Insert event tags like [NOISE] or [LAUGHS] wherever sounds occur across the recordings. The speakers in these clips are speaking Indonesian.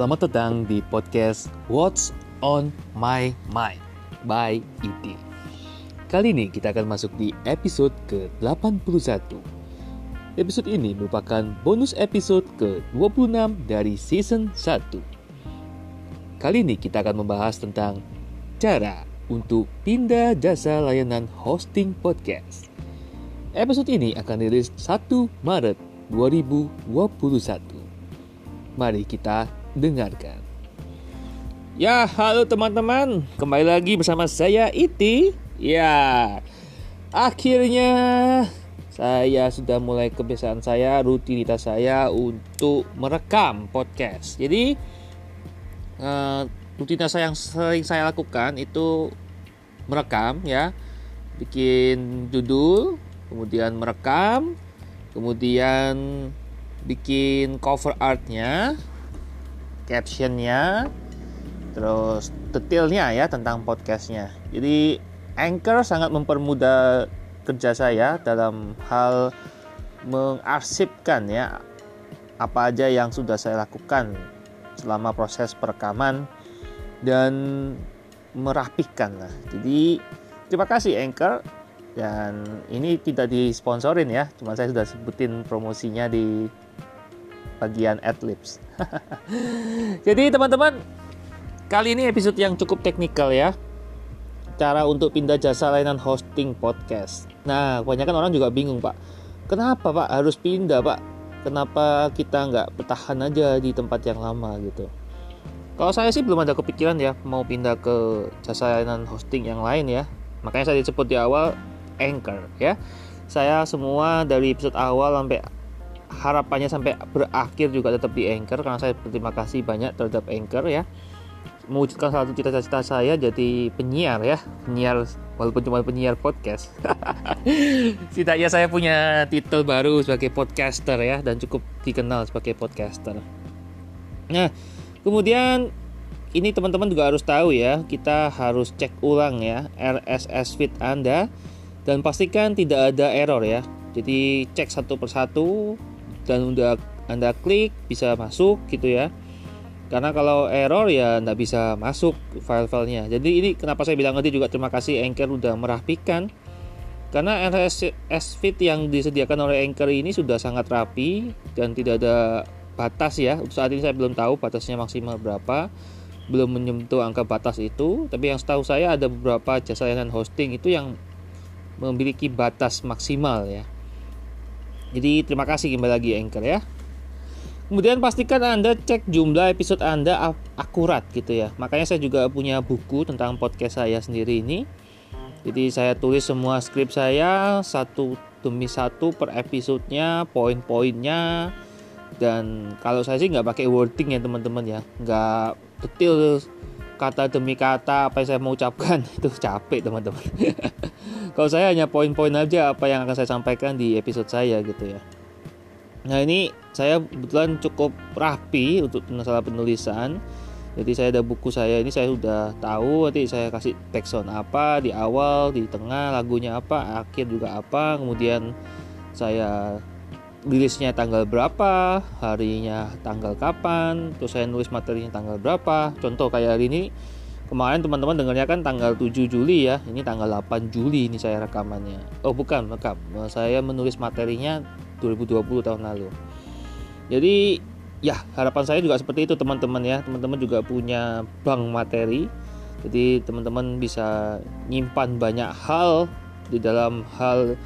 Selamat datang di podcast What's on My Mind by IT. Kali ini kita akan masuk di episode ke-81. Episode ini merupakan bonus episode ke-26 dari season 1. Kali ini kita akan membahas tentang cara untuk pindah jasa layanan hosting podcast. Episode ini akan rilis 1 Maret 2021. Mari kita dengarkan. Ya, halo teman-teman. Kembali lagi bersama saya Iti. Ya, akhirnya saya sudah mulai kebiasaan saya, rutinitas saya untuk merekam podcast. Jadi, uh, rutinitas yang sering saya lakukan itu merekam ya, bikin judul, kemudian merekam, kemudian bikin cover artnya captionnya terus detailnya ya tentang podcastnya. Jadi Anchor sangat mempermudah kerja saya dalam hal mengarsipkan ya apa aja yang sudah saya lakukan selama proses perekaman dan merapikan lah. Jadi terima kasih Anchor dan ini tidak disponsorin ya cuma saya sudah sebutin promosinya di bagian adlibs. [LAUGHS] Jadi teman-teman, kali ini episode yang cukup teknikal ya. Cara untuk pindah jasa layanan hosting podcast. Nah, kebanyakan orang juga bingung pak. Kenapa pak harus pindah pak? Kenapa kita nggak bertahan aja di tempat yang lama gitu? Kalau saya sih belum ada kepikiran ya mau pindah ke jasa layanan hosting yang lain ya. Makanya saya disebut di awal Anchor ya. Saya semua dari episode awal sampai harapannya sampai berakhir juga tetap di Anchor karena saya berterima kasih banyak terhadap Anchor ya. Mewujudkan salah satu cita-cita saya jadi penyiar ya. Penyiar walaupun cuma penyiar podcast. [LAUGHS] Setidaknya saya punya titel baru sebagai podcaster ya dan cukup dikenal sebagai podcaster. Nah kemudian ini teman-teman juga harus tahu ya kita harus cek ulang ya RSS feed Anda. Dan pastikan tidak ada error ya. Jadi cek satu persatu dan udah anda klik bisa masuk gitu ya. Karena kalau error ya nggak bisa masuk file-filenya. Jadi ini kenapa saya bilang tadi juga terima kasih Anchor udah merapikan. Karena RSS feed yang disediakan oleh Anchor ini sudah sangat rapi dan tidak ada batas ya. Saat ini saya belum tahu batasnya maksimal berapa. Belum menyentuh angka batas itu. Tapi yang setahu saya ada beberapa jasa layanan hosting itu yang memiliki batas maksimal ya jadi terima kasih kembali lagi Anchor ya. Kemudian pastikan Anda cek jumlah episode Anda akurat gitu ya. Makanya saya juga punya buku tentang podcast saya sendiri ini. Jadi saya tulis semua skrip saya satu demi satu per episodenya, poin-poinnya. Dan kalau saya sih nggak pakai wording ya teman-teman ya, nggak detail kata demi kata apa yang saya mau ucapkan [LAUGHS] itu capek teman-teman [LAUGHS] kalau saya hanya poin-poin aja apa yang akan saya sampaikan di episode saya gitu ya nah ini saya kebetulan cukup rapi untuk masalah penulisan jadi saya ada buku saya ini saya sudah tahu nanti saya kasih background apa di awal di tengah lagunya apa akhir juga apa kemudian saya rilisnya tanggal berapa, harinya tanggal kapan, terus saya nulis materinya tanggal berapa. Contoh kayak hari ini kemarin teman-teman dengarnya kan tanggal 7 Juli ya. Ini tanggal 8 Juli ini saya rekamannya. Oh, bukan, rekam. Saya menulis materinya 2020 tahun lalu. Jadi ya, harapan saya juga seperti itu teman-teman ya. Teman-teman juga punya bank materi. Jadi teman-teman bisa nyimpan banyak hal di dalam hal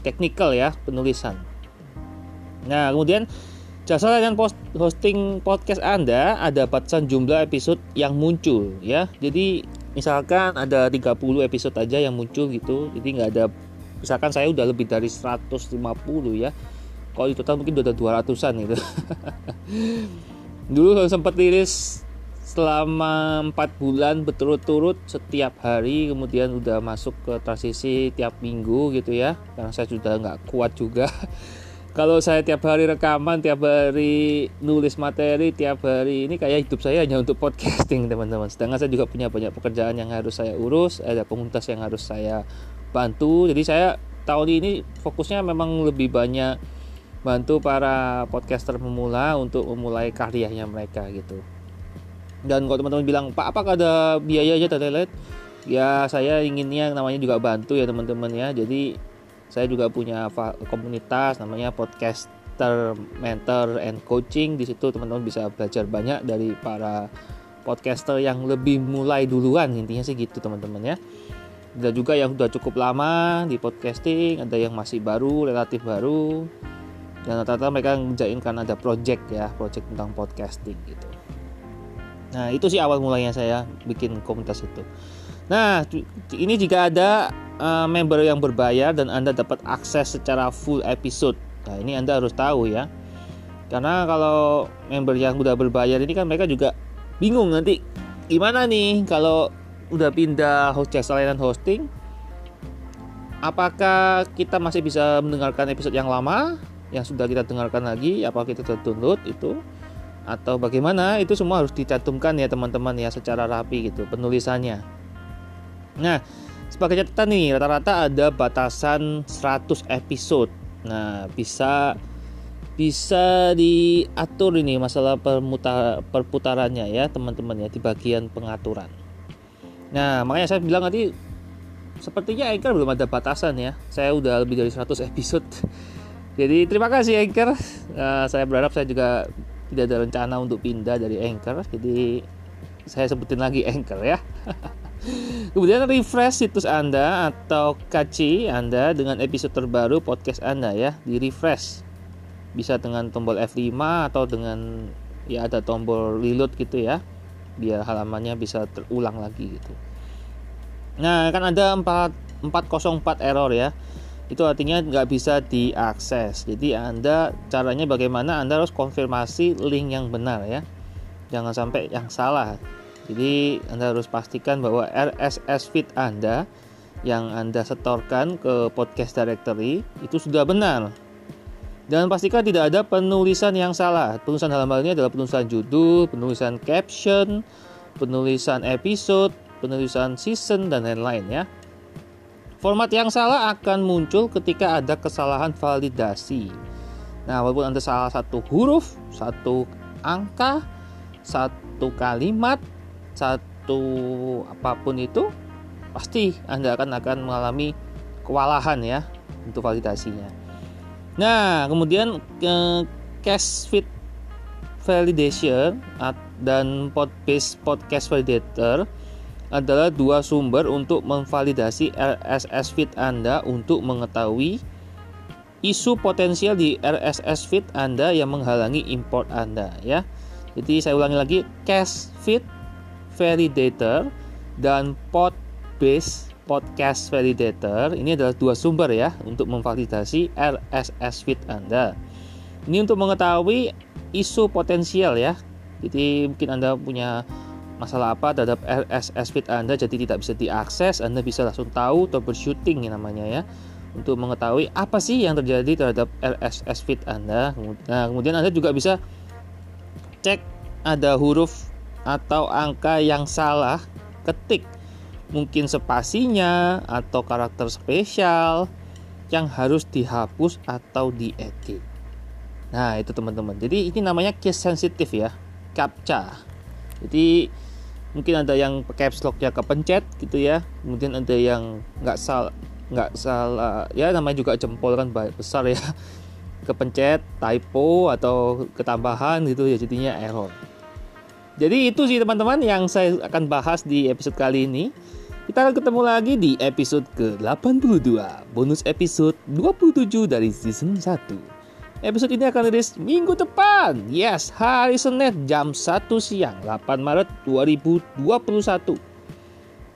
teknikal ya penulisan Nah, kemudian jasa layanan post hosting podcast Anda ada batasan jumlah episode yang muncul ya. Jadi misalkan ada 30 episode aja yang muncul gitu. Jadi nggak ada misalkan saya udah lebih dari 150 ya. Kalau di total mungkin udah ada 200-an gitu. [LAUGHS] Dulu sempat rilis selama 4 bulan berturut-turut setiap hari kemudian udah masuk ke transisi tiap minggu gitu ya karena saya sudah nggak kuat juga [LAUGHS] kalau saya tiap hari rekaman, tiap hari nulis materi, tiap hari ini kayak hidup saya hanya untuk podcasting [LAUGHS] teman-teman. Sedangkan saya juga punya banyak pekerjaan yang harus saya urus, ada komunitas yang harus saya bantu. Jadi saya tahun ini fokusnya memang lebih banyak bantu para podcaster pemula untuk memulai karyanya mereka gitu. dan kalau teman-teman bilang pak apakah ada biaya aja lain ya saya inginnya namanya juga bantu ya teman-teman ya jadi saya juga punya komunitas namanya podcaster mentor and coaching. Di situ teman-teman bisa belajar banyak dari para podcaster yang lebih mulai duluan intinya sih gitu teman-teman ya. Ada juga yang sudah cukup lama di podcasting ada yang masih baru relatif baru dan rata-rata mereka ngerjain karena ada project ya project tentang podcasting gitu. Nah itu sih awal mulanya saya bikin komunitas itu. Nah ini jika ada uh, member yang berbayar dan anda dapat akses secara full episode. Nah ini anda harus tahu ya. Karena kalau member yang sudah berbayar ini kan mereka juga bingung nanti gimana nih kalau udah pindah host jasa layanan hosting? Apakah kita masih bisa mendengarkan episode yang lama yang sudah kita dengarkan lagi apa kita download itu? Atau bagaimana? Itu semua harus dicantumkan ya teman-teman ya secara rapi gitu penulisannya. Nah sebagai catatan nih rata-rata ada batasan 100 episode nah bisa bisa diatur ini masalah permutar, perputarannya ya teman-teman ya di bagian pengaturan nah makanya saya bilang tadi sepertinya Anchor belum ada batasan ya saya udah lebih dari 100 episode [LAUGHS] jadi terima kasih Anchor. Uh, saya berharap saya juga tidak ada rencana untuk pindah dari Anchor. Jadi saya sebutin lagi Anchor ya. [LAUGHS] Kemudian refresh situs Anda atau kaci Anda dengan episode terbaru podcast Anda ya, di refresh. Bisa dengan tombol F5 atau dengan ya ada tombol reload gitu ya. Biar halamannya bisa terulang lagi gitu. Nah, kan ada 4 404 error ya itu artinya nggak bisa diakses jadi anda caranya bagaimana anda harus konfirmasi link yang benar ya jangan sampai yang salah jadi anda harus pastikan bahwa RSS feed anda yang anda setorkan ke podcast directory itu sudah benar. Dan pastikan tidak ada penulisan yang salah. Penulisan dalam hal ini adalah penulisan judul penulisan caption penulisan episode penulisan season dan lain-lain ya. Format yang salah akan muncul ketika ada kesalahan validasi. Nah, walaupun Anda salah satu huruf, satu angka, satu kalimat, satu apa pun itu, pasti Anda akan akan mengalami kewalahan ya untuk validasinya. Nah, kemudian ke cache fit validation dan pod-based podcast validator adalah dua sumber untuk memvalidasi RSS feed Anda untuk mengetahui isu potensial di RSS feed Anda yang menghalangi import Anda ya. Jadi saya ulangi lagi cache feed validator dan pod base podcast validator ini adalah dua sumber ya untuk memvalidasi RSS feed Anda. Ini untuk mengetahui isu potensial ya. Jadi mungkin Anda punya masalah apa terhadap RSS feed Anda jadi tidak bisa diakses Anda bisa langsung tahu troubleshooting yang namanya ya untuk mengetahui apa sih yang terjadi terhadap RSS feed Anda nah kemudian Anda juga bisa cek ada huruf atau angka yang salah ketik. Mungkin spasinya atau karakter spesial yang harus dihapus atau diedit. Nah itu teman-teman. Jadi ini namanya case sensitif ya captcha. Jadi mungkin ada yang caps locknya kepencet gitu ya. Kemudian ada yang nggak salah nggak salah. Ya namanya juga jempol kan besar ya. [LAUGHS] Kepencet typo atau ketambahan gitu ya jadinya error jadi itu sih teman-teman yang saya akan bahas di episode kali ini kita akan ketemu lagi di episode ke-82 bonus episode 27 dari season 1 Episode ini akan rilis minggu depan. Yes, hari Senin jam 1 siang, 8 Maret 2021.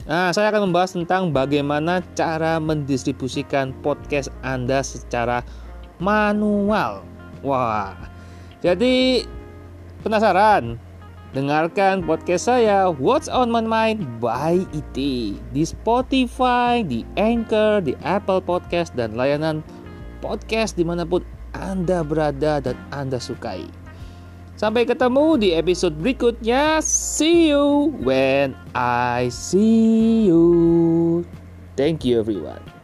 Nah, saya akan membahas tentang bagaimana cara mendistribusikan podcast Anda secara manual. Wah, jadi penasaran? Dengarkan podcast saya What's on My Mind by IT di Spotify, di Anchor, di Apple Podcast dan layanan podcast di mana pun anda berada dan Anda sukai. Sampai ketemu di episode berikutnya. See you when I see you. Thank you everyone.